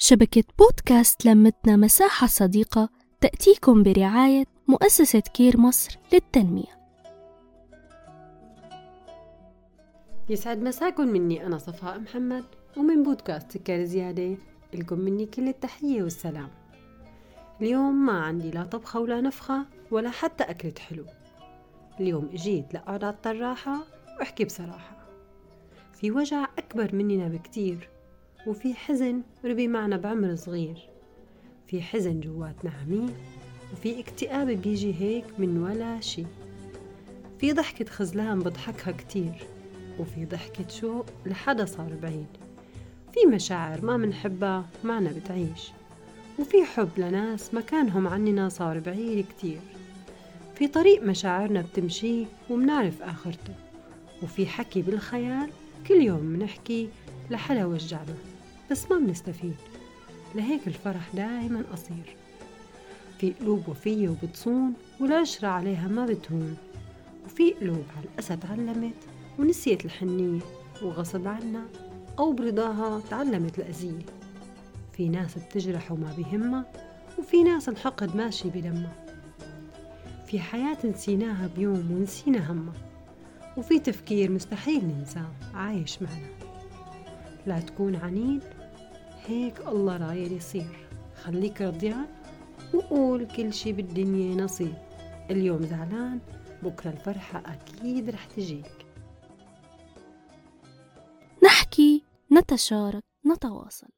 شبكة بودكاست لمتنا مساحة صديقة تأتيكم برعاية مؤسسة كير مصر للتنمية. يسعد مساكم مني أنا صفاء محمد ومن بودكاست سكر زيادة لكم مني كل التحية والسلام. اليوم ما عندي لا طبخة ولا نفخة ولا حتى أكلة حلو. اليوم اجيت على الطراحة وأحكي بصراحة. في وجع أكبر مننا بكتير. وفي حزن ربي معنا بعمر صغير. في حزن جواتنا عميق وفي اكتئاب بيجي هيك من ولا شي. في ضحكة خزلان بضحكها كتير وفي ضحكة شوق لحدا صار بعيد. في مشاعر ما منحبها معنا بتعيش. وفي حب لناس مكانهم عننا صار بعيد كتير. في طريق مشاعرنا بتمشي ومنعرف آخرته. وفي حكي بالخيال كل يوم منحكي لحدا وجعنا بس ما بنستفيد. لهيك الفرح دايما قصير. في قلوب وفية وبتصون والعشرة عليها ما بتهون. وفي قلوب على الأسد علمت ونسيت الحنية. وغصب عنا أو برضاها تعلمت الأذية في ناس بتجرح وما بيهمها وفي ناس الحقد ماشي بدمها. في حياة نسيناها بيوم ونسينا همها. وفي تفكير مستحيل ننساه عايش معنا. لا تكون عنيد. هيك الله رايد يصير. خليك رضيان وقول كل شي بالدنيا نصيب. اليوم زعلان بكرة الفرحة أكيد رح تجيك. نحكي نتشارك نتواصل.